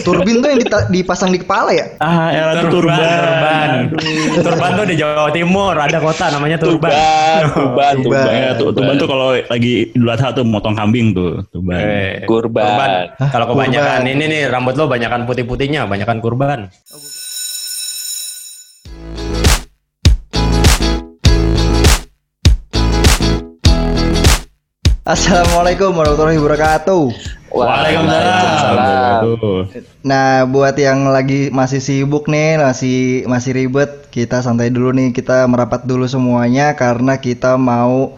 Turbin tuh yang dipasang di kepala ya? Ah, era Turban, turban. turban. Turban tuh di Jawa Timur, ada kota namanya Turban. Tuban, Tuban. tuban. Ya, tuh, tuban tuh kalau lagi Idul Adha tuh motong kambing tuh, tuban. Eh, Kurban. Kalau kebanyakan Kurban. ini nih rambut lo banyakan putih-putihnya, banyakan kurban. Assalamualaikum warahmatullahi wabarakatuh. Waalaikumsalam. Nah, buat yang lagi masih sibuk nih, masih masih ribet, kita santai dulu nih. Kita merapat dulu semuanya karena kita mau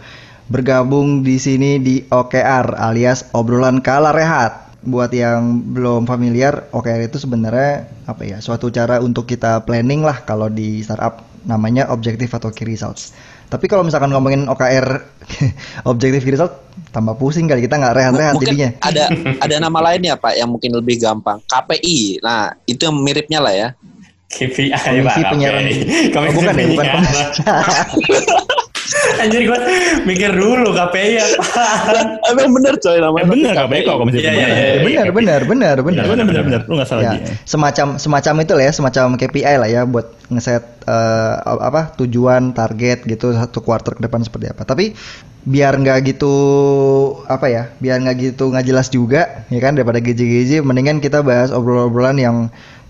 bergabung di sini di OKR alias obrolan kala rehat. Buat yang belum familiar, OKR itu sebenarnya apa ya? Suatu cara untuk kita planning lah kalau di startup namanya objective atau key results. Tapi kalau misalkan ngomongin OKR objective key result tambah pusing kali kita nggak rehat-rehat jadinya. ada ada nama lain ya Pak yang mungkin lebih gampang. KPI. Nah, itu yang miripnya lah ya. KPI Komisi Pak, penyiaran. KPI. Oh, Komisi bukan ya, bukan komisi. Anjir gue mikir dulu KPI apa. Emang bener coy Eh namanya. bener KPI kok komisi Iya, iya, penyiaran. iya. Ya, benar, benar, benar, benar. Bener bener bener, lu nggak salah Ya, semacam semacam itu lah ya, semacam KPI lah ya buat ngeset eh, apa tujuan, target gitu satu quarter ke depan seperti apa. Tapi biar nggak gitu apa ya, biar nggak gitu nggak jelas juga ya kan daripada GJ-GJ mendingan kita bahas obrolan-obrolan yang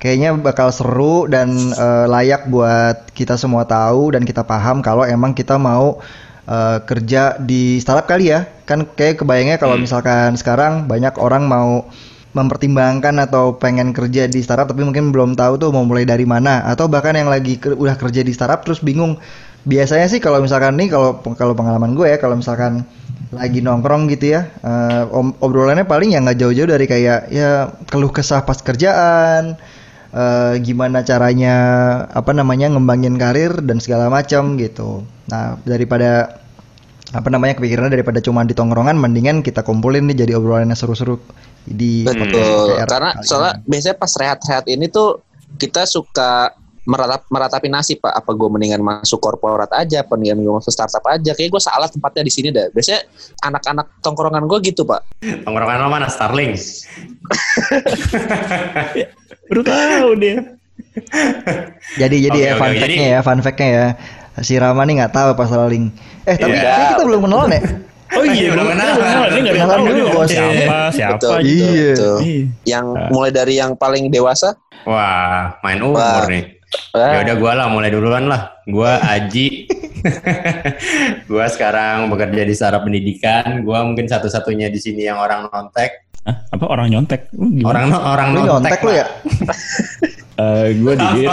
kayaknya bakal seru dan eh, layak buat kita semua tahu dan kita paham kalau emang kita mau eh, kerja di startup kali ya. Kan kayak kebayangnya kalau misalkan sekarang banyak orang mau mempertimbangkan atau pengen kerja di startup tapi mungkin belum tahu tuh mau mulai dari mana. Atau bahkan yang lagi ke- udah kerja di startup terus bingung. Biasanya sih kalau misalkan nih kalau kalau pengalaman gue ya kalau misalkan lagi nongkrong gitu ya om- obrolannya paling ya nggak jauh-jauh dari kayak ya keluh kesah pas kerjaan eh, gimana caranya apa namanya ngembangin karir dan segala macam gitu nah daripada apa namanya kepikirannya daripada cuma di tongkrongan mendingan kita kumpulin nih jadi obrolan yang seru-seru di Betul. Karena soalnya biasanya pas rehat-rehat ini tuh kita suka meratap meratapi nasib pak. Apa gue mendingan masuk korporat aja, apa mendingan gue masuk startup aja. Kayak gue salah tempatnya di sini dah. Biasanya anak-anak tongkrongan gue gitu pak. Tongkrongan lo mana Starling? Baru tahu dia. jadi jadi Oke, ya fun jadi- fact-nya ya fun fact-nya ya si Rama nih nggak tahu pas link eh tapi Iya. kayaknya kita belum kenalan ya Oh iya, Belum belum kenal. kenal. Dia nggak ada yang Kenalan tahu dulu, bos. siapa siapa. Betul, Iya. betul. Iya. Yang mulai dari yang paling dewasa. Wah, main umur Wah. nih. Wah. Ya udah gua lah mulai duluan lah. Gua Aji. gua sekarang bekerja di startup pendidikan. Gua mungkin satu-satunya di sini yang orang nontek. Hah? Apa orang nyontek? Gimana? Orang orang lu nyontek lu ya Eh, gue di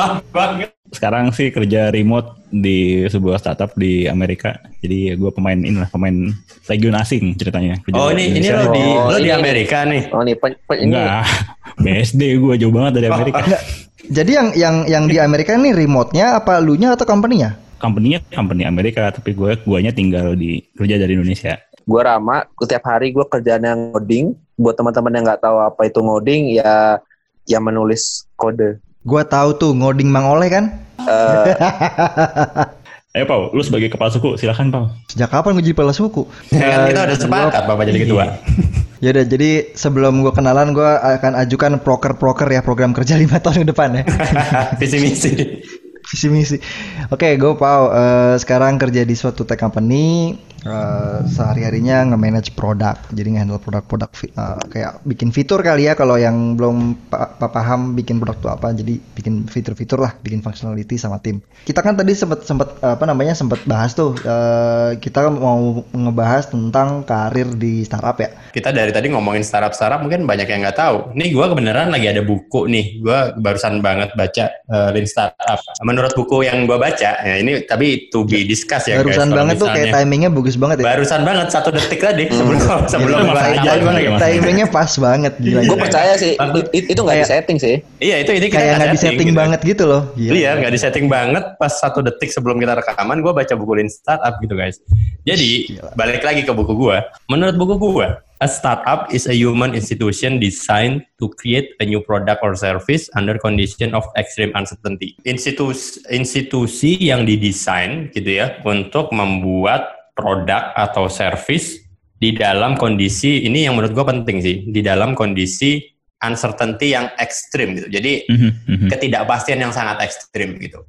sekarang sih kerja remote di sebuah startup di Amerika. Jadi gue pemain ini lah, pemain legion asing ceritanya. Kerja Oh ini ini Indonesia. lo di Oh, lo di ini. Amerika nih. Oh pe- ini Enggak, BSD gue jauh banget dari Amerika. Jadi yang yang yang di Amerika ini remote-nya apa lu nya atau company-nya Company-nya company Amerika, tapi gue guanya tinggal di kerja dari Indonesia. gue Rama. Setiap hari gue kerjaan yang ngoding. Buat teman-teman yang nggak tahu apa itu ngoding, ya yang menulis kode. gua tahu tuh ngoding Mang Oleh kan Eh, Ayo Pau, lu sebagai kepala suku silakan Pau. sejak kapan gue jadi kepala suku Kan Eh, kita udah sepakat Bapak jadi ketua. Ya udah, jadi sebelum gue kenalan, gue akan ajukan proker-proker ya program kerja lima tahun ke depan ya. Visi misi. Visi misi. Oke, gue Pau. eh, sekarang kerja di suatu tech company. Eh, sehari-harinya nge-manage produk. Jadi nge-handle produk-produk eh, kayak bikin fitur kali ya. Kalau yang belum pa- pa- paham bikin produk itu apa, jadi bikin fitur-fitur lah, bikin functionality sama tim. Kita kan tadi sempat sempat apa namanya sempat bahas tuh. eh, kita mau ngebahas tentang karir di startup ya. Kita dari tadi ngomongin startup-startup mungkin banyak yang nggak tahu. Nih gue kebenaran lagi ada buku nih. Gue barusan banget baca uh, Lean Startup. Menurut buku yang gue baca, ya ini tapi to be discuss ya guys. Barusan Kalau banget tuh kayak timingnya bagus banget ya. Barusan banget satu detik tadi sebelum sebelum Iya, jalan. gimana, gimana? timingnya pas banget gila. gue percaya sih itu nggak di setting sih. Iya itu ini kita kayak nggak di setting gitu. banget gitu loh. Gila. Iya, nggak di setting banget. Pas satu detik sebelum kita rekaman, gue baca buku Lean Startup gitu guys. Jadi Gila. balik lagi ke buku gue. Menurut buku gue, a startup is a human institution designed to create a new product or service under condition of extreme uncertainty. Institusi, institusi yang didesain gitu ya untuk membuat produk atau service di dalam kondisi ini yang menurut gue penting sih di dalam kondisi uncertainty yang ekstrim gitu. Jadi Mhm, mhm. ketidakpastian yang sangat ekstrim gitu.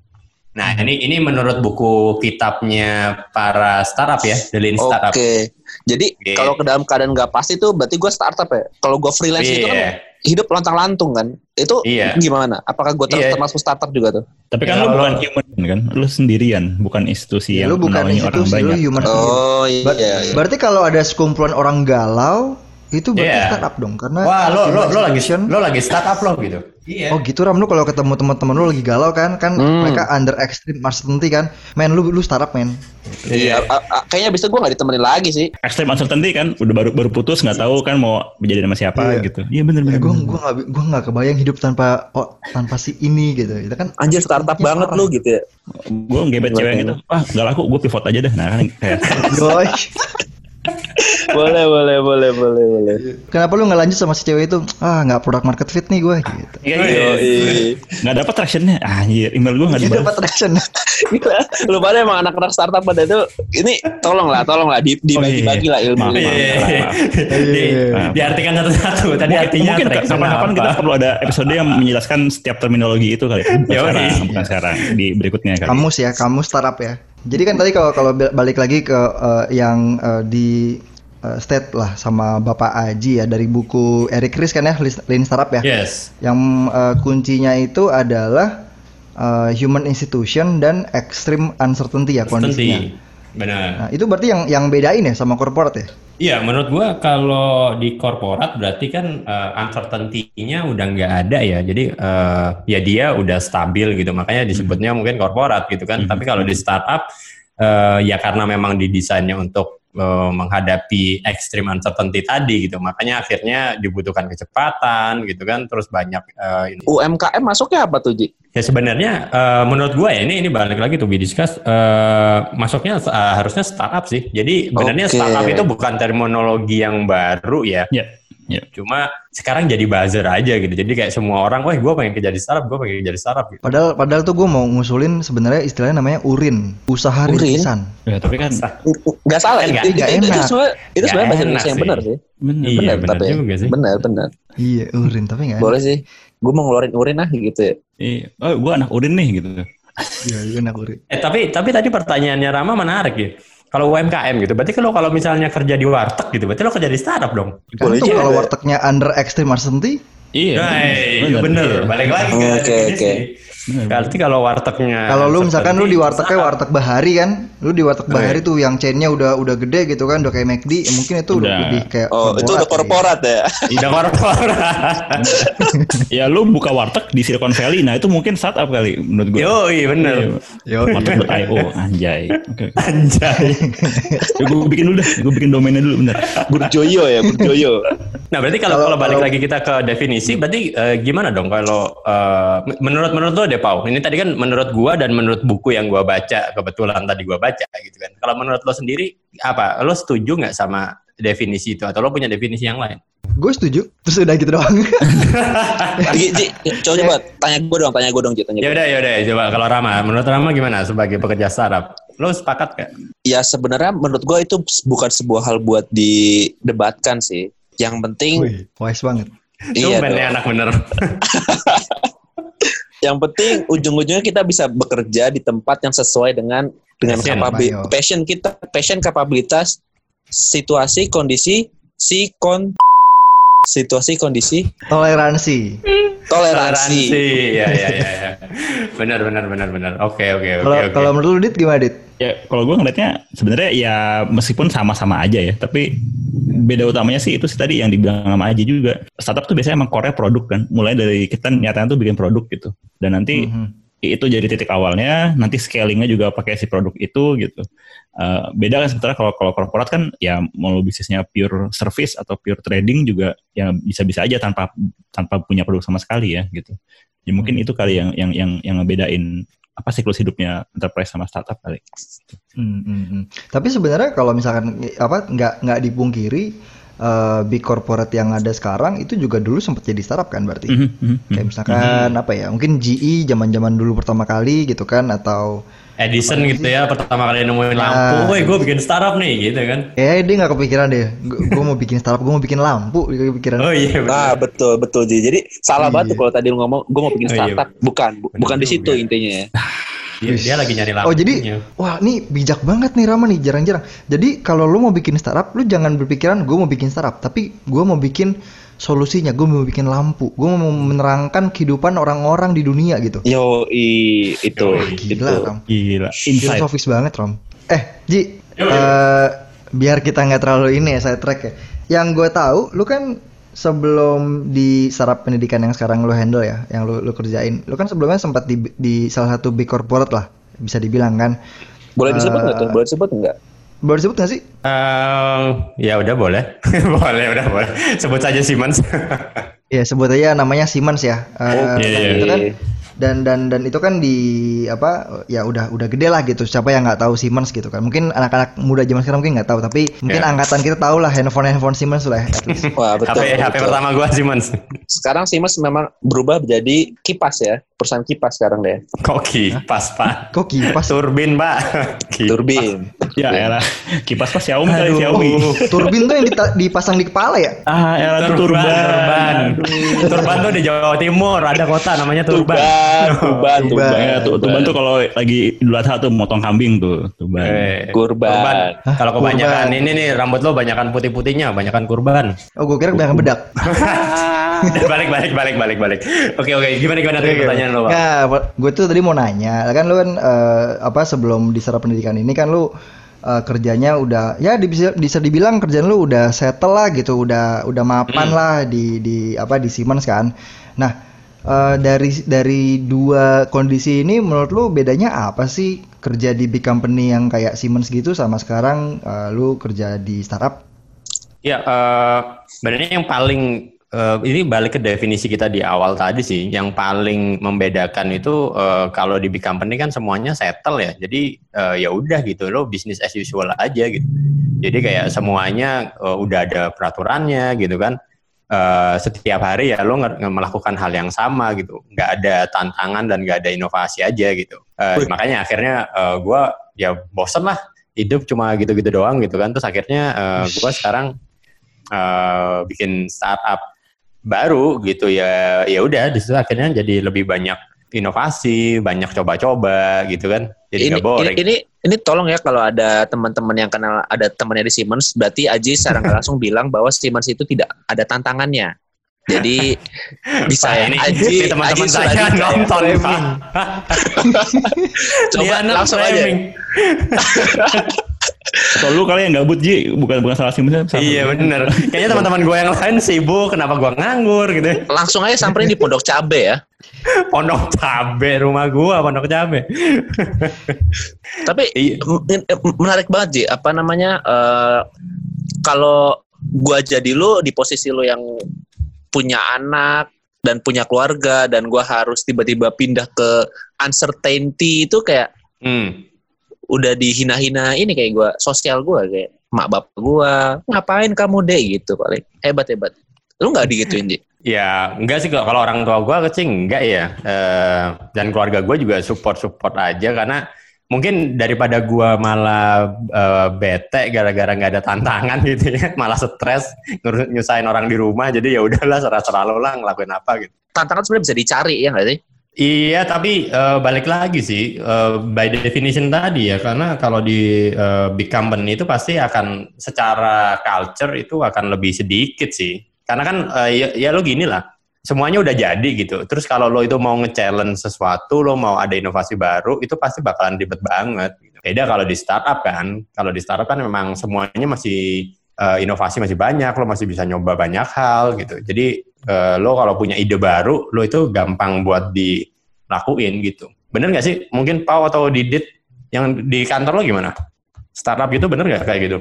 Nah, ini ini menurut buku kitabnya para startup ya, The Lean Oke. Startup. Jadi Oke. kalau ke dalam keadaan nggak pasti tuh berarti gue startup ya. Kalau gue freelance itu kan Iya. Hidup lontang-lantung kan. Itu Iya. gimana? Apakah gue Iya. termasuk startup juga tuh? Tapi kan Ya, lu kalau- bukan human kan, lu sendirian, bukan institusi Ya, yang lu bukan orang institusi, lu banyak. human Oh Ber- iya. iya. Berarti kalau ada sekumpulan orang galau itu berarti Iya. startup dong karena Wah, lo lo lo lagi lo lagi startup lo gitu. Iya. Oh gitu Ram lu kalau ketemu teman-teman lu lagi galau kan kan Hmm. mereka under extreme uncertainty kan men lu lu startup men Iya, a- a- kayaknya itu gue gak ditemenin lagi sih. Extreme uncertainty kan, udah baru baru putus nggak tahu kan mau menjadi sama siapa Iya. gitu. Iya bener ya, bener. gue gua nggak gua nggak kebayang hidup tanpa oh, tanpa si ini gitu itu kan Anjir startup banget parah. lu gitu ya. gue ngebet cewek gitu ah gak laku gue pivot aja deh nah kan kayak. boleh, boleh, boleh, boleh, boleh. kenapa lu nggak lanjut sama si cewek itu ah nggak product market fit nih gue gitu iya Oh, iya Yoi. nggak dapat tractionnya ah iya email gue nggak dibalas dapat traction Gila, lu pada emang anak-anak startup pada itu ini tolong lah, tolong lah di, dibagi-bagi lah ilmu. Iya, iya, iya. Di, diartikan satu-satu. Tadi mungkin, artinya mungkin kapan-kapan apa. kita perlu ada episode yang menjelaskan setiap terminologi itu kali bukan Yoi. sekarang bukan sekarang di berikutnya kali kamus ya kamus startup ya jadi kan tadi kalau kalau balik lagi ke eh, yang eh, di eh, state lah sama Bapak Aji ya dari buku Eric Ries kan ya Lean- Startup ya Yes. yang eh, kuncinya itu adalah eh, human institution dan extreme uncertainty ya kondisinya. Benar. Nah, itu berarti yang yang bedain ya sama corporate ya? Iya, menurut gua kalau di korporat berarti kan uh, uncertainty-nya udah nggak ada ya. Jadi eh, ya dia udah stabil gitu. Makanya disebutnya mungkin korporat gitu kan. Tapi kalau di startup eh, ya karena memang didesainnya untuk eh, menghadapi extreme uncertainty tadi gitu. Makanya akhirnya dibutuhkan kecepatan gitu kan. Terus banyak eh, ini. UMKM masuknya apa tuh, Ji? Ya sebenarnya eh, menurut gue ya ini ini balik lagi tuh we discuss eh, masuknya eh, harusnya startup sih. Jadi sebenarnya Oke. startup itu bukan terminologi yang baru ya. ya ya Cuma sekarang jadi buzzer aja gitu. Jadi kayak semua orang, wah gue pengen kerja di startup, gue pengen kerja di startup gitu. Padahal padahal tuh gue mau ngusulin sebenarnya istilahnya namanya urin, usaha Urin? rintisan. ya tapi kan Nggak salah, Kan itu, nggak- itu, nggak itu, itu enak. sebenarnya itu sebenarnya bahasa enak Indonesia yang sih. benar sih. bener. Iya, benar, benar tapi juga sih. Benar, benar. Iya urin tapi nggak. Boleh sih. Gue mau ngeluarin urin ah gitu ya. Iya. oh gue anak urin nih gitu Iya iya enak urin. Eh tapi tapi tadi pertanyaannya Rama menarik ya. Kalau UMKM gitu, berarti kalau kalau misalnya kerja di warteg gitu, berarti lo kerja di startup dong. Juga. kalau wartegnya under extreme uncertainty, iya Nah, bener, iya. balik lagi ke Oke, oke. Bener, Berarti kalau wartegnya kalau lu misalkan lu di wartegnya startup. warteg bahari kan, lu di warteg Oh, bahari iya. tuh yang chainnya udah udah gede gitu kan, udah kayak McD, ya mungkin itu udah Udah. lebih kayak Oh, itu udah sih. korporat ya. Udah korporat. ya lu buka warteg di Silicon Valley nah itu mungkin startup kali menurut gue Yo, iya bener. Yo, warteg.io anjay oke oke. Anjay. Ya, gue bikin dulu dah gue bikin domainnya dulu bener Burjoyo ya, Burjoyo. Nah, berarti kalau Kalau- balik kalau- lagi kita ke definisi, berarti eh, gimana dong kalau eh, menurut menurut lo deh, Pau? Ini tadi kan menurut gua dan menurut buku yang gua baca, kebetulan tadi gua baca gitu kan. Kalau menurut lo sendiri apa? Lo setuju nggak sama definisi itu atau lo punya definisi yang lain? gue setuju. Terus udah gitu doang. Ji, coba coba tanya gue dong, tanya gue dong, Ji, tanya Ya udah, ya udah, coba kalau Rama, menurut Rama gimana sebagai pekerja startup? Lo sepakat gak? Ya sebenarnya menurut gue itu bukan sebuah hal buat didebatkan sih. Yang penting Wih, wise banget. iya Tumben ya anak bener. Yang penting ujung-ujungnya kita bisa bekerja di tempat yang sesuai dengan dengan Passion, kapabi- Bayo. passion kita, passion kapabilitas, situasi, kondisi, si kon situasi, kondisi, Toleransi. Toleransi. ya, ya, ya, ya. Benar, benar, benar, benar. Oke, oke, oke, Kalau oke. kalau menurut lu Dit gimana Dit? ya kalau gue ngeliatnya sebenarnya ya meskipun sama-sama aja ya tapi beda utamanya sih itu sih tadi yang dibilang sama Aji juga startup tuh biasanya emang core produk kan mulai dari kita nyatanya tuh bikin produk gitu dan nanti Mhm. Itu jadi titik awalnya nanti scalingnya juga pakai si produk itu gitu. Eh, beda kan sementara kalau kalau korporat kan ya mau bisnisnya pure service atau pure trading juga ya bisa-bisa aja tanpa tanpa punya produk sama sekali ya gitu. Ya mungkin itu kali yang yang yang yang ngebedain apa siklus hidupnya enterprise sama startup kali. Hmm, hmm, hmm. Tapi sebenarnya kalau misalkan apa nggak nggak dipungkiri eh, big corporate yang ada sekarang itu juga dulu sempat jadi startup kan berarti. Mhm, mhm, mhm. Kayak misalkan apa ya? Mungkin GE zaman-zaman dulu pertama kali gitu kan atau Edison gitu ya pertama kali nemuin Nah. lampu, woi gue bikin startup nih gitu kan. Kayaknya dia nggak kepikiran deh. Gue mau bikin startup, gue mau bikin lampu. Dia kepikiran. Oh iya Nah, benar. betul betul. Jadi salah Iya. banget tuh kalau tadi lu ngomong gue mau bikin Oh, iya. startup. Bukan, bu- Bener bukan di situ intinya ya. Dia, dia lagi nyari lampu. Oh jadi, wah ini bijak banget nih Rama nih, jarang-jarang. Jadi kalau lu mau bikin startup, lu jangan berpikiran gue mau bikin startup, tapi gue mau bikin solusinya, gue mau bikin lampu, gue mau menerangkan kehidupan orang-orang di dunia gitu. Yo, i, itu, itu. Gila, Ram. Gila. Insight. Filosofis banget, Rom. Eh, Ji, Yo, yo. eh, biar kita nggak terlalu ini ya, saya track ya. Yang gue tahu, lu kan sebelum di sarap pendidikan yang sekarang lu handle ya, yang lu, lu kerjain, lu kan sebelumnya sempat di, di salah satu big corporate lah, bisa dibilang kan. Boleh disebut Eh, nggak tuh? Boleh disebut nggak? Boleh disebut nggak sih? Eh, ya udah boleh, boleh udah boleh. Sebut saja Siemens. Ya sebut aja namanya Siemens ya. Eh, Oke. dan itu kan dan dan dan itu kan di apa ya udah udah gede lah gitu. Siapa yang nggak tahu Siemens gitu kan? Mungkin anak-anak muda zaman sekarang mungkin nggak tahu, tapi mungkin Ya. angkatan kita tahu lah handphone handphone Siemens lah. least. Wah, betul. HP HP betul. pertama gue Siemens. Sekarang Siemens memang berubah menjadi kipas ya. Perusahaan kipas sekarang deh. Koki, pas pak. Kok kipas? Turbin pak. Kipas. Turbin. Ya elah. Kipas pas Xiaomi kali. Xiaomi. Turbin tuh yang dipasang di kepala ya? Ah, elah tuh Turban, turban. Turban. Turban tuh di Jawa Timur, ada kota namanya Turban. Tuban, tuban, Tuban. tuban. Ya, tuh, tuban tuh kalau lagi Idul Adha tuh motong kambing tuh, tuban. Eh, Kurban. Hah, Kalau kebanyakan kurban. ini nih rambut lo banyakan putih-putihnya, banyakan kurban. Oh, gue kira banyak bedak. balik balik balik balik balik. Oke oke, gimana gimana tadi pertanyaan lo, Pak? Nah, gue tuh tadi mau nanya, kan lu kan eh, apa sebelum di sarap pendidikan ini kan lu eh, kerjanya udah ya bisa bisa dibilang kerjaan lu udah settle lah gitu, udah udah mapan Hmm. lah di di apa di Siemens kan. Nah, eh, dari dari dua kondisi ini menurut lu bedanya apa sih kerja di big company yang kayak Siemens gitu sama sekarang eh, lu kerja di startup? Ya, eh, sebenarnya yang paling eh, ini balik ke definisi kita di awal tadi sih. Yang paling membedakan itu eh, kalau di big company kan semuanya settle ya. Jadi eh, ya udah gitu lo bisnis as usual aja gitu. Jadi kayak semuanya eh, udah ada peraturannya gitu kan. Eh, setiap hari ya lo melakukan hal yang sama gitu. Nggak ada tantangan dan nggak ada inovasi aja gitu. Wih. makanya akhirnya eh, gua ya bosen lah hidup cuma gitu-gitu doang gitu kan. Terus akhirnya eh, gua sekarang eh, bikin startup baru gitu ya ya udah di situ akhirnya jadi lebih banyak inovasi banyak coba-coba gitu kan. Jadi ini, nggak ini, boring. ini ini tolong ya kalau ada teman-teman yang kenal ada temannya di Siemens berarti Aji secara nggak langsung bilang bahwa Siemens itu tidak ada tantangannya. Jadi bisa ya ini, Aji ini teman-teman Aji saya ya. nonton coba langsung aja Atau lu kali yang gabut Ji, bukan bukan salah salah iya lu. bener kayaknya teman-teman gue yang lain sibuk kenapa gue nganggur gitu langsung aja samperin di Pondok Cabe ya pondok cabe rumah gue pondok cabe Tapi Iya. menarik banget Ji. Apa namanya? eh, kalau gua jadi lu di posisi lu yang punya anak dan punya keluarga dan gua harus tiba-tiba pindah ke uncertainty itu kayak hmm. Udah dihina-hina ini kayak gua sosial gua kayak mak bapak gua ngapain kamu deh gitu paling hebat hebat lu nggak digituin Ji Ya, enggak sih kalau kalau orang tua gue kecing enggak ya. Eh, dan keluarga gue juga support-support aja karena mungkin daripada gue malah eh, bete gara-gara nggak ada tantangan gitu ya, malah stres nyusahin orang di rumah. Jadi ya udahlah serah-serah lo lah ngelakuin apa gitu. tantangan sebenarnya bisa dicari ya nggak sih Iya, tapi eh, balik lagi sih eh, by definition tadi ya, karena kalau di eh, big company itu pasti akan secara culture itu akan lebih sedikit sih. Karena kan eh, ya, ya lo gini lah, semuanya udah jadi gitu. Terus kalau lo itu mau nge-challenge sesuatu, lo mau ada inovasi baru, itu pasti bakalan ribet banget. Gitu. Beda kalau di startup kan, kalau di startup kan memang semuanya masih eh, inovasi masih banyak, lo masih bisa nyoba banyak hal gitu. Jadi eh, lo kalau punya ide baru, lo itu gampang buat dilakuin gitu. Bener nggak sih? Mungkin Pau atau Didit yang di kantor lo gimana? Startup gitu bener nggak kayak gitu?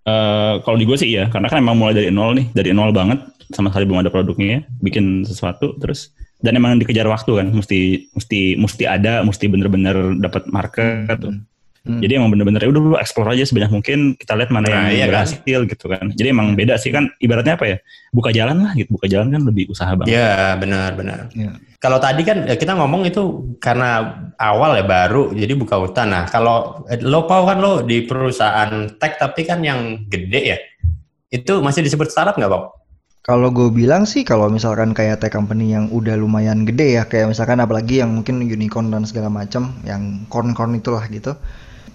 Eh, kalau di gue sih iya, karena kan emang mulai dari nol nih, dari nol banget, sama sekali belum ada produknya, bikin sesuatu, terus dan emang dikejar waktu kan, mesti mesti mesti ada, mesti bener-bener dapat market tuh. Hmm. Jadi emang bener-bener ya udah lu explore aja sebanyak mungkin kita lihat mana Nah, yang iya kan? berhasil gitu kan. Jadi emang beda sih kan ibaratnya apa ya? Buka jalan lah gitu. Buka jalan kan lebih usaha banget. Ya benar-benar. Iya. Kalau tadi kan eh, kita ngomong itu karena awal ya baru, jadi buka hutan. Nah kalau eh, lo Pau kan lo di perusahaan tech tapi kan yang gede ya, itu masih disebut startup nggak Pau? Kalau gue bilang sih kalau misalkan kayak tech company yang udah lumayan gede ya kayak misalkan apalagi yang mungkin unicorn dan segala macam yang corn-corn itulah gitu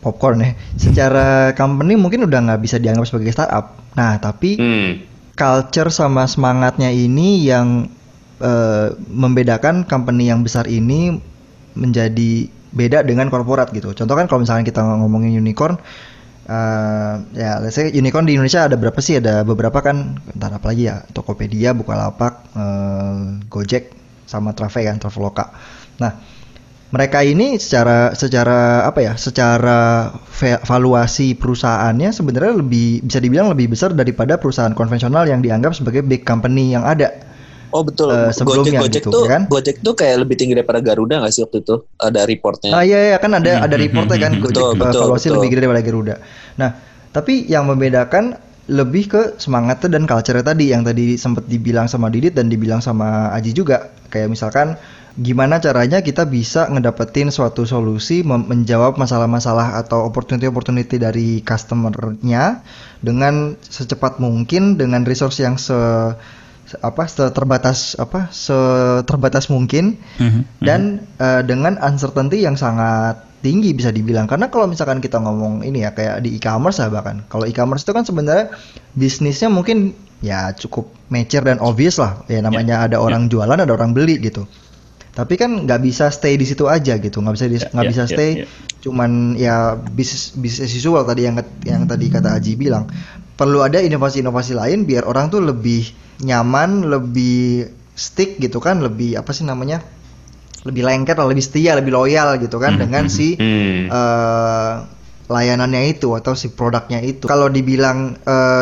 popcorn ya secara company mungkin udah nggak bisa dianggap sebagai startup nah tapi Hmm. culture sama semangatnya ini yang eh, membedakan company yang besar ini menjadi beda dengan korporat gitu. Contoh kan kalau misalkan kita ngomongin unicorn, eh, ya let's say unicorn di Indonesia ada berapa sih? Ada beberapa kan, entar apa lagi ya? Tokopedia, Bukalapak, eh, Gojek, sama Trave kan, Traveloka. Nah, mereka ini secara secara apa ya secara va- valuasi perusahaannya sebenarnya lebih bisa dibilang lebih besar daripada perusahaan konvensional yang dianggap sebagai big company yang ada Oh betul. Eh, sebelumnya Gojek, Gojek gitu, tuh, ya kan? Gojek tuh kayak lebih tinggi daripada Garuda nggak sih waktu itu? Ada reportnya. Ah iya iya kan ada Hmm, ada hmm, reportnya kan hmm, Gojek betul, eh, betul, valuasi betul. lebih gede daripada Garuda. Nah, tapi yang membedakan lebih ke semangatnya dan culture tadi yang tadi sempat dibilang sama Didit dan dibilang sama Aji juga. Kayak misalkan gimana caranya kita bisa ngedapetin suatu solusi menjawab masalah-masalah atau opportunity-opportunity dari customernya dengan secepat mungkin dengan resource yang se apa terbatas apa seterbatas mungkin Mhm. dan eh, dengan uncertainty yang sangat tinggi bisa dibilang. Karena kalau misalkan kita ngomong ini ya kayak di e-commerce lah bahkan. Kalau e-commerce itu kan sebenarnya bisnisnya mungkin ya cukup mature dan obvious lah. Ya namanya ada orang jualan ada orang beli gitu tapi kan nggak bisa stay di situ aja gitu nggak bisa Ya, nggak ya, bisa ya, stay ya. cuman ya bisnis bisnis usual tadi yang yang tadi kata Aji bilang perlu ada inovasi-inovasi lain biar orang tuh lebih nyaman lebih stick gitu kan lebih apa sih namanya lebih lengket lebih setia lebih loyal gitu kan Hmm, dengan hmm, si Hmm. eh, layanannya itu atau si produknya itu kalau dibilang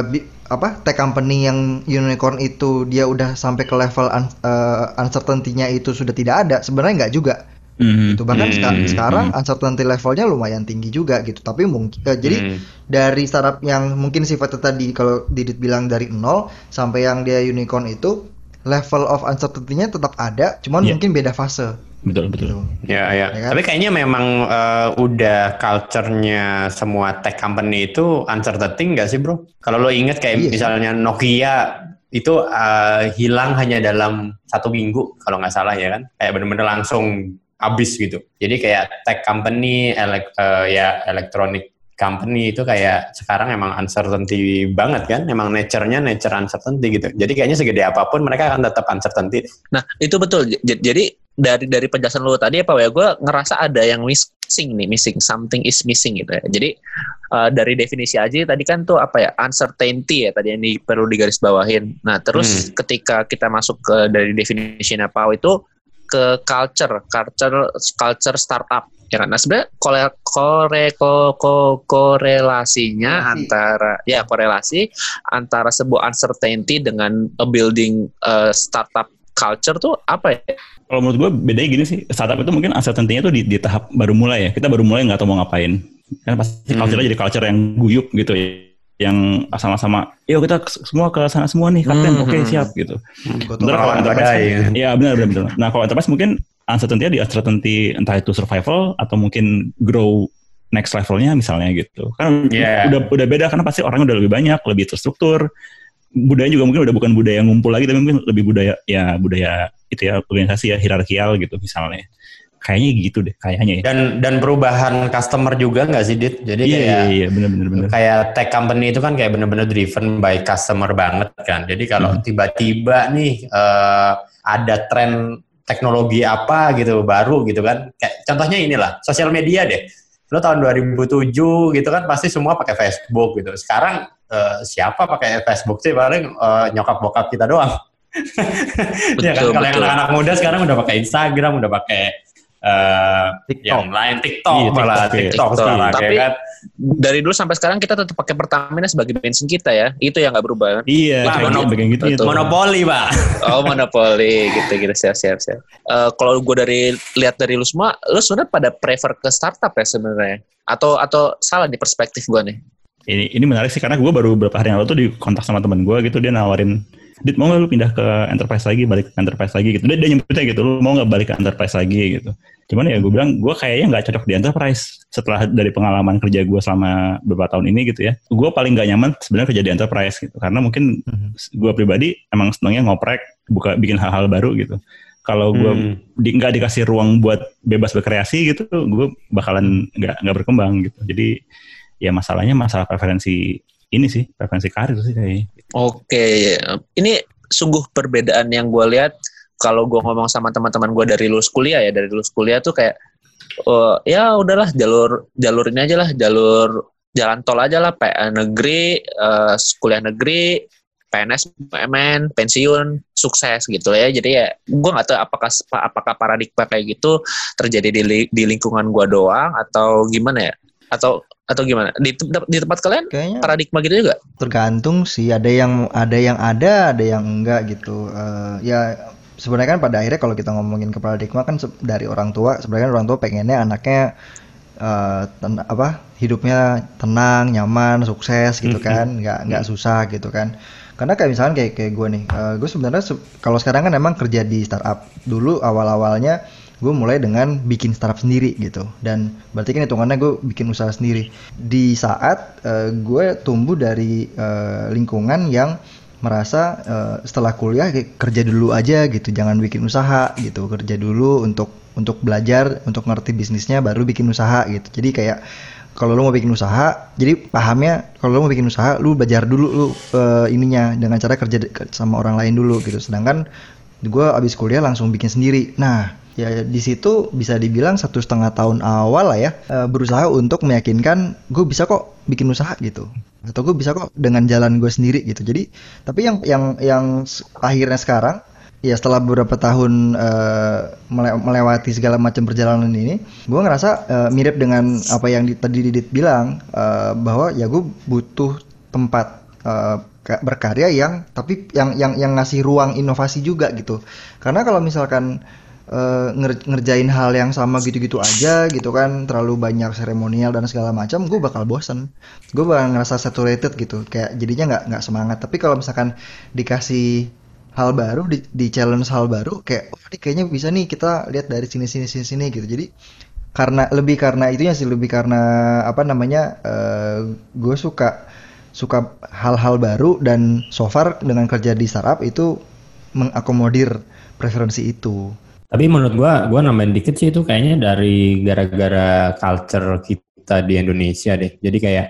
bi- apa tech company yang unicorn itu dia udah sampai ke level un, eh, uncertainty-nya itu sudah tidak ada sebenarnya nggak juga Mhm. gitu bahkan seka- Hmm, sekarang uncertainty levelnya lumayan tinggi juga gitu tapi mungkin eh, jadi Hmm. dari startup yang mungkin sifatnya tadi kalau Didit bilang dari nol sampai yang dia unicorn itu level of uncertainty-nya tetap ada cuman Iya. mungkin beda fase Betul betul. gitu. Ya, ya. Ya kan? Tapi kayaknya memang eh, udah culture-nya semua tech company itu uncertainty nggak sih, bro? Kalau lo inget kayak Iya sih. misalnya Nokia itu eh, hilang hanya dalam satu minggu, kalau nggak salah ya kan? Kayak bener-bener langsung habis gitu. Jadi kayak tech company, elek, eh, ya electronic company itu kayak sekarang emang uncertainty banget kan? Emang nature-nya nature uncertainty gitu. Jadi kayaknya segede apa pun mereka akan tetap uncertainty. Nah itu betul. Jadi dari dari penjelasan lo tadi apa ya, gue ngerasa ada yang missing nih, missing something is missing gitu ya. Jadi eh, dari definisi aja tadi kan tuh apa ya uncertainty ya tadi yang di, perlu digarisbawahin. Nah terus ketika kita masuk ke dari definisi apa itu ke culture, culture, culture startup. Ya kan? Nah sebenarnya kore, kore, ko, ko- korelasinya Korelasi. antara ya korelasi antara sebuah uncertainty dengan a building eh, startup culture tuh apa ya? Kalau menurut gue bedanya gini sih, startup itu mungkin uncertainty-nya tuh di, di tahap baru mulai ya. Kita baru mulai nggak tahu mau ngapain. Kan pasti Hmm. culture-nya jadi culture yang guyup gitu ya. Yang sama-sama, yuk kita semua ke sana semua nih, kapten, Hmm. oke siap gitu. Gotong Sementara kalau enterprise, badai, ya. ya benar benar benar. Nah kalau enterprise mungkin uncertainty di uncertainty entah itu survival atau mungkin grow next levelnya misalnya gitu. Kan Yeah. udah udah beda karena pasti orangnya udah lebih banyak, lebih terstruktur. Budaya juga mungkin udah bukan budaya ngumpul lagi, tapi mungkin lebih budaya ya budaya itu ya organisasi ya hierarkial gitu misalnya. Kayaknya gitu deh, kayaknya ya. Dan dan perubahan customer juga nggak sih, Dit? Jadi Iya kayak iya iya benar benar benar. kayak tech company itu kan kayak bener-bener driven by customer banget kan. Jadi kalau Hmm. tiba-tiba nih eh, ada tren teknologi apa gitu baru gitu kan. Kayak contohnya inilah sosial media deh. Lo tahun 2007 gitu kan pasti semua pakai Facebook gitu. Sekarang eh, siapa pakai Facebook sih paling eh, nyokap bokap kita doang. ya kan Betul, kalau yang betul. anak-anak muda sekarang udah pakai Instagram, udah pakai eh, TikTok. yang lain TikTok Iya, malah TikTok. TikTok TikTok. sekarang ya Tapi- kan. Dari dulu sampai sekarang kita tetap pakai Pertamina sebagai bensin kita ya. Itu yang nggak berubah. kan? Iya, kayak monop- gitu, gitu betul. Monopoli, Pak. Oh monopoli gitu gitu siap siap siap. Eh, kalau gue dari lihat dari lu semua, lu sebenarnya pada prefer ke startup ya sebenarnya? Atau atau salah di perspektif gue nih? Ini, ini menarik sih karena gue baru beberapa hari yang lalu tuh di kontak sama teman gue gitu dia nawarin Dit mau gak lu pindah ke enterprise lagi balik ke enterprise lagi? Gitu. Dia, dia nyebutnya gitu lu mau gak balik ke enterprise lagi? Gitu. Cuman ya gue bilang gue kayaknya nggak cocok di enterprise setelah dari pengalaman kerja gue selama beberapa tahun ini gitu ya. Gue paling gak nyaman sebenarnya kerja di enterprise gitu karena mungkin gue pribadi emang senangnya ngoprek buka bikin hal-hal baru gitu. Kalau gue Hmm. di, nggak dikasih ruang buat bebas berkreasi gitu gue bakalan nggak nggak berkembang gitu. Jadi ya masalahnya masalah preferensi ini sih preferensi karir sih kayaknya. Oke, ini sungguh perbedaan yang gue lihat. Kalau gue ngomong sama teman-teman gue dari lulus kuliah ya dari lulus kuliah tuh kayak oh, ya udahlah jalur jalur ini aja lah jalur jalan tol aja lah PN negeri eh, kuliah negeri PNS PMN pensiun sukses gitu ya. Jadi ya gue nggak tahu apakah apakah paradigma kayak gitu terjadi di di lingkungan gue doang atau gimana ya atau atau gimana? Di, di tempat kalian Kayaknya paradigma gitu juga? tergantung sih. Ada yang ada yang ada ada yang enggak gitu. Eh, ya sebenarnya kan pada akhirnya kalau kita ngomongin ke paradigma kan dari orang tua sebenarnya orang tua pengennya anaknya eh, ten- apa hidupnya tenang nyaman sukses gitu kan. Nggak nggak susah gitu kan. Karena kayak misalkan kayak kayak gue nih gue sebenarnya se- kalau sekarang kan emang kerja di startup. Dulu awal awalnya gue mulai dengan bikin startup sendiri gitu. Dan berarti kan hitungannya gue bikin usaha sendiri. Di saat eh, gue tumbuh dari eh, lingkungan yang merasa eh, setelah kuliah kerja dulu aja gitu jangan bikin usaha gitu. Kerja dulu untuk untuk belajar untuk ngerti bisnisnya baru bikin usaha gitu. Jadi kayak kalau lo mau bikin usaha jadi pahamnya kalau lo mau bikin usaha lu belajar dulu lu eh, ininya dengan cara kerja sama orang lain dulu gitu. Sedangkan gue abis kuliah langsung bikin sendiri. Nah ya di situ bisa dibilang satu setengah tahun awal lah ya eh, berusaha untuk meyakinkan gue bisa kok bikin usaha gitu. Atau gue bisa kok dengan jalan gue sendiri gitu. Jadi tapi yang yang yang akhirnya sekarang ya setelah beberapa tahun mele- melewati segala macam perjalanan ini gue ngerasa eh, mirip dengan apa yang di- tadi Didit bilang eh, bahwa ya gue butuh tempat ka- berkarya yang tapi yang yang yang ngasih ruang inovasi juga gitu. Karena kalau misalkan eh, nger- ngerjain hal yang sama gitu-gitu aja gitu kan terlalu banyak seremonial dan segala macam gue bakal bosen. Gue bakal ngerasa saturated gitu kayak jadinya nggak nggak semangat. Tapi kalau misalkan dikasih hal baru di, di challenge hal baru kayak oh ini kayaknya bisa nih kita lihat dari sini sini sini sini gitu. Jadi karena lebih karena itunya sih lebih karena apa namanya gue suka suka hal-hal baru dan so far dengan kerja di startup itu mengakomodir preferensi itu Tapi menurut gua, gua nambahin dikit sih itu kayaknya dari gara-gara culture kita di Indonesia deh. Jadi kayak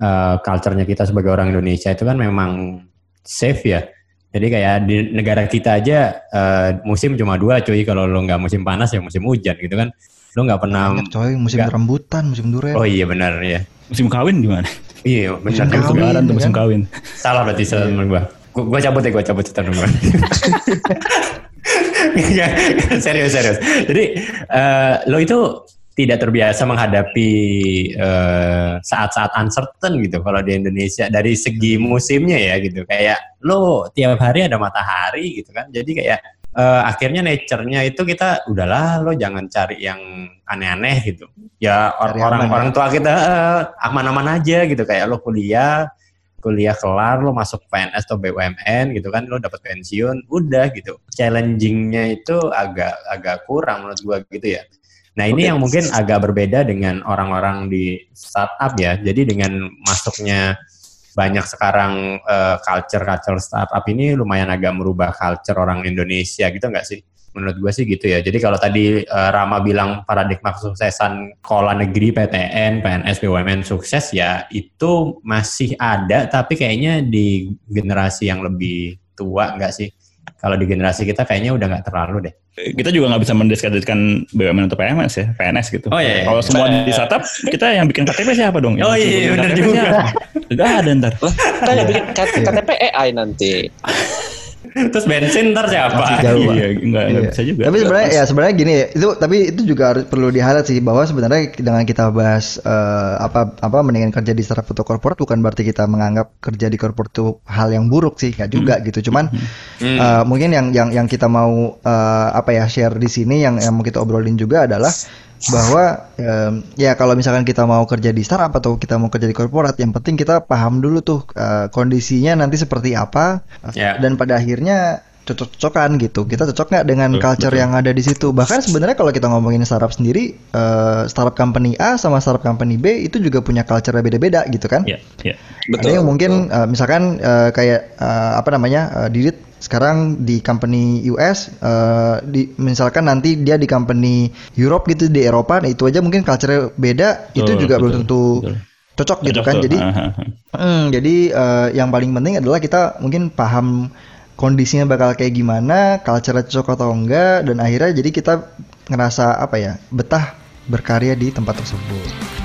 eh, culture-nya kita sebagai orang Indonesia itu kan memang safe ya. Jadi kayak di negara kita aja eh, musim cuma dua cuy. Kalau lo nggak musim panas ya musim hujan gitu kan. Lo nggak pernah. banyak coy musim nggak- rambutan musim durian Oh iya benar ya. musim kawin gimana Iya Musim benar. musim kawin, tuh musim kan? kawin Salah berarti statement gua. Gua, gua cabut ya, gua cabut gua. serius serius. Jadi eh, lo itu tidak terbiasa menghadapi eh, saat-saat uncertain gitu kalau di Indonesia dari segi musimnya ya gitu. Kayak lo tiap hari ada matahari gitu kan. Jadi kayak eh, akhirnya nature-nya itu kita udahlah lo jangan cari yang aneh-aneh gitu. Ya or- Cari aman orang ya. tua kita eh, aman-aman aja gitu kayak lo kuliah kuliah kelar lo masuk PNS atau BUMN gitu kan lo dapat pensiun udah gitu. Challengingnya itu agak agak kurang menurut gua gitu ya. Nah ini Oke. yang mungkin agak berbeda dengan orang-orang di startup ya. Jadi dengan masuknya banyak sekarang eh, culture culture startup ini lumayan agak merubah culture orang Indonesia gitu nggak sih menurut gue sih gitu ya. Jadi kalau tadi eh, Rama bilang paradigma kesuksesan sekolah negeri, PTN, PNS, BUMN sukses ya itu masih ada, tapi kayaknya di generasi yang lebih tua nggak sih? Kalau di generasi kita kayaknya udah nggak terlalu deh. kita juga nggak bisa mendiskreditkan BUMN atau PMS ya PNS gitu Oh, iya, iya. kalau semua di startup kita yang bikin KTP siapa dong Yang Oh, iya, bener KTP juga. Nggak ada ntar kan yang bikin KTP AI nanti. Terus bensin ntar siapa? Masih jauh. Iya, nggak nggak Iya. bisa juga. Tapi sebenarnya ya sebenarnya gini ya, itu tapi itu juga harus perlu di-highlight sih bahwa sebenarnya dengan kita bahas eh, apa apa mendingan kerja di startup atau korporat bukan berarti kita menganggap kerja di korporat itu hal yang buruk sih, nggak juga gitu. Cuman Hmm. eh, mungkin yang yang yang kita mau eh, apa ya share di sini yang yang mau kita obrolin juga adalah bahwa em, ya kalau misalkan kita mau kerja di startup atau kita mau kerja di korporat yang penting kita paham dulu tuh eh, kondisinya nanti seperti apa Ya. dan pada akhirnya cocok-cocokan gitu kita cocok nggak dengan Betul, culture betul. yang ada di situ bahkan sebenarnya kalau kita ngomongin startup sendiri eh, startup company A sama startup company B itu juga punya culture beda-beda gitu kan Ya, ya. ada yang mungkin eh, misalkan eh, kayak eh, apa namanya eh, Didit sekarang di company US eh, di misalkan nanti dia di company Europe gitu di Eropa nah itu aja mungkin culture beda itu Betul, juga belum betul, tentu betul. cocok gitu Cocok kan tuh. jadi ah, ah. Hmm, jadi eh, yang paling penting adalah kita mungkin paham kondisinya bakal kayak gimana, culture cocok atau enggak, dan akhirnya jadi kita ngerasa apa ya betah berkarya di tempat tersebut.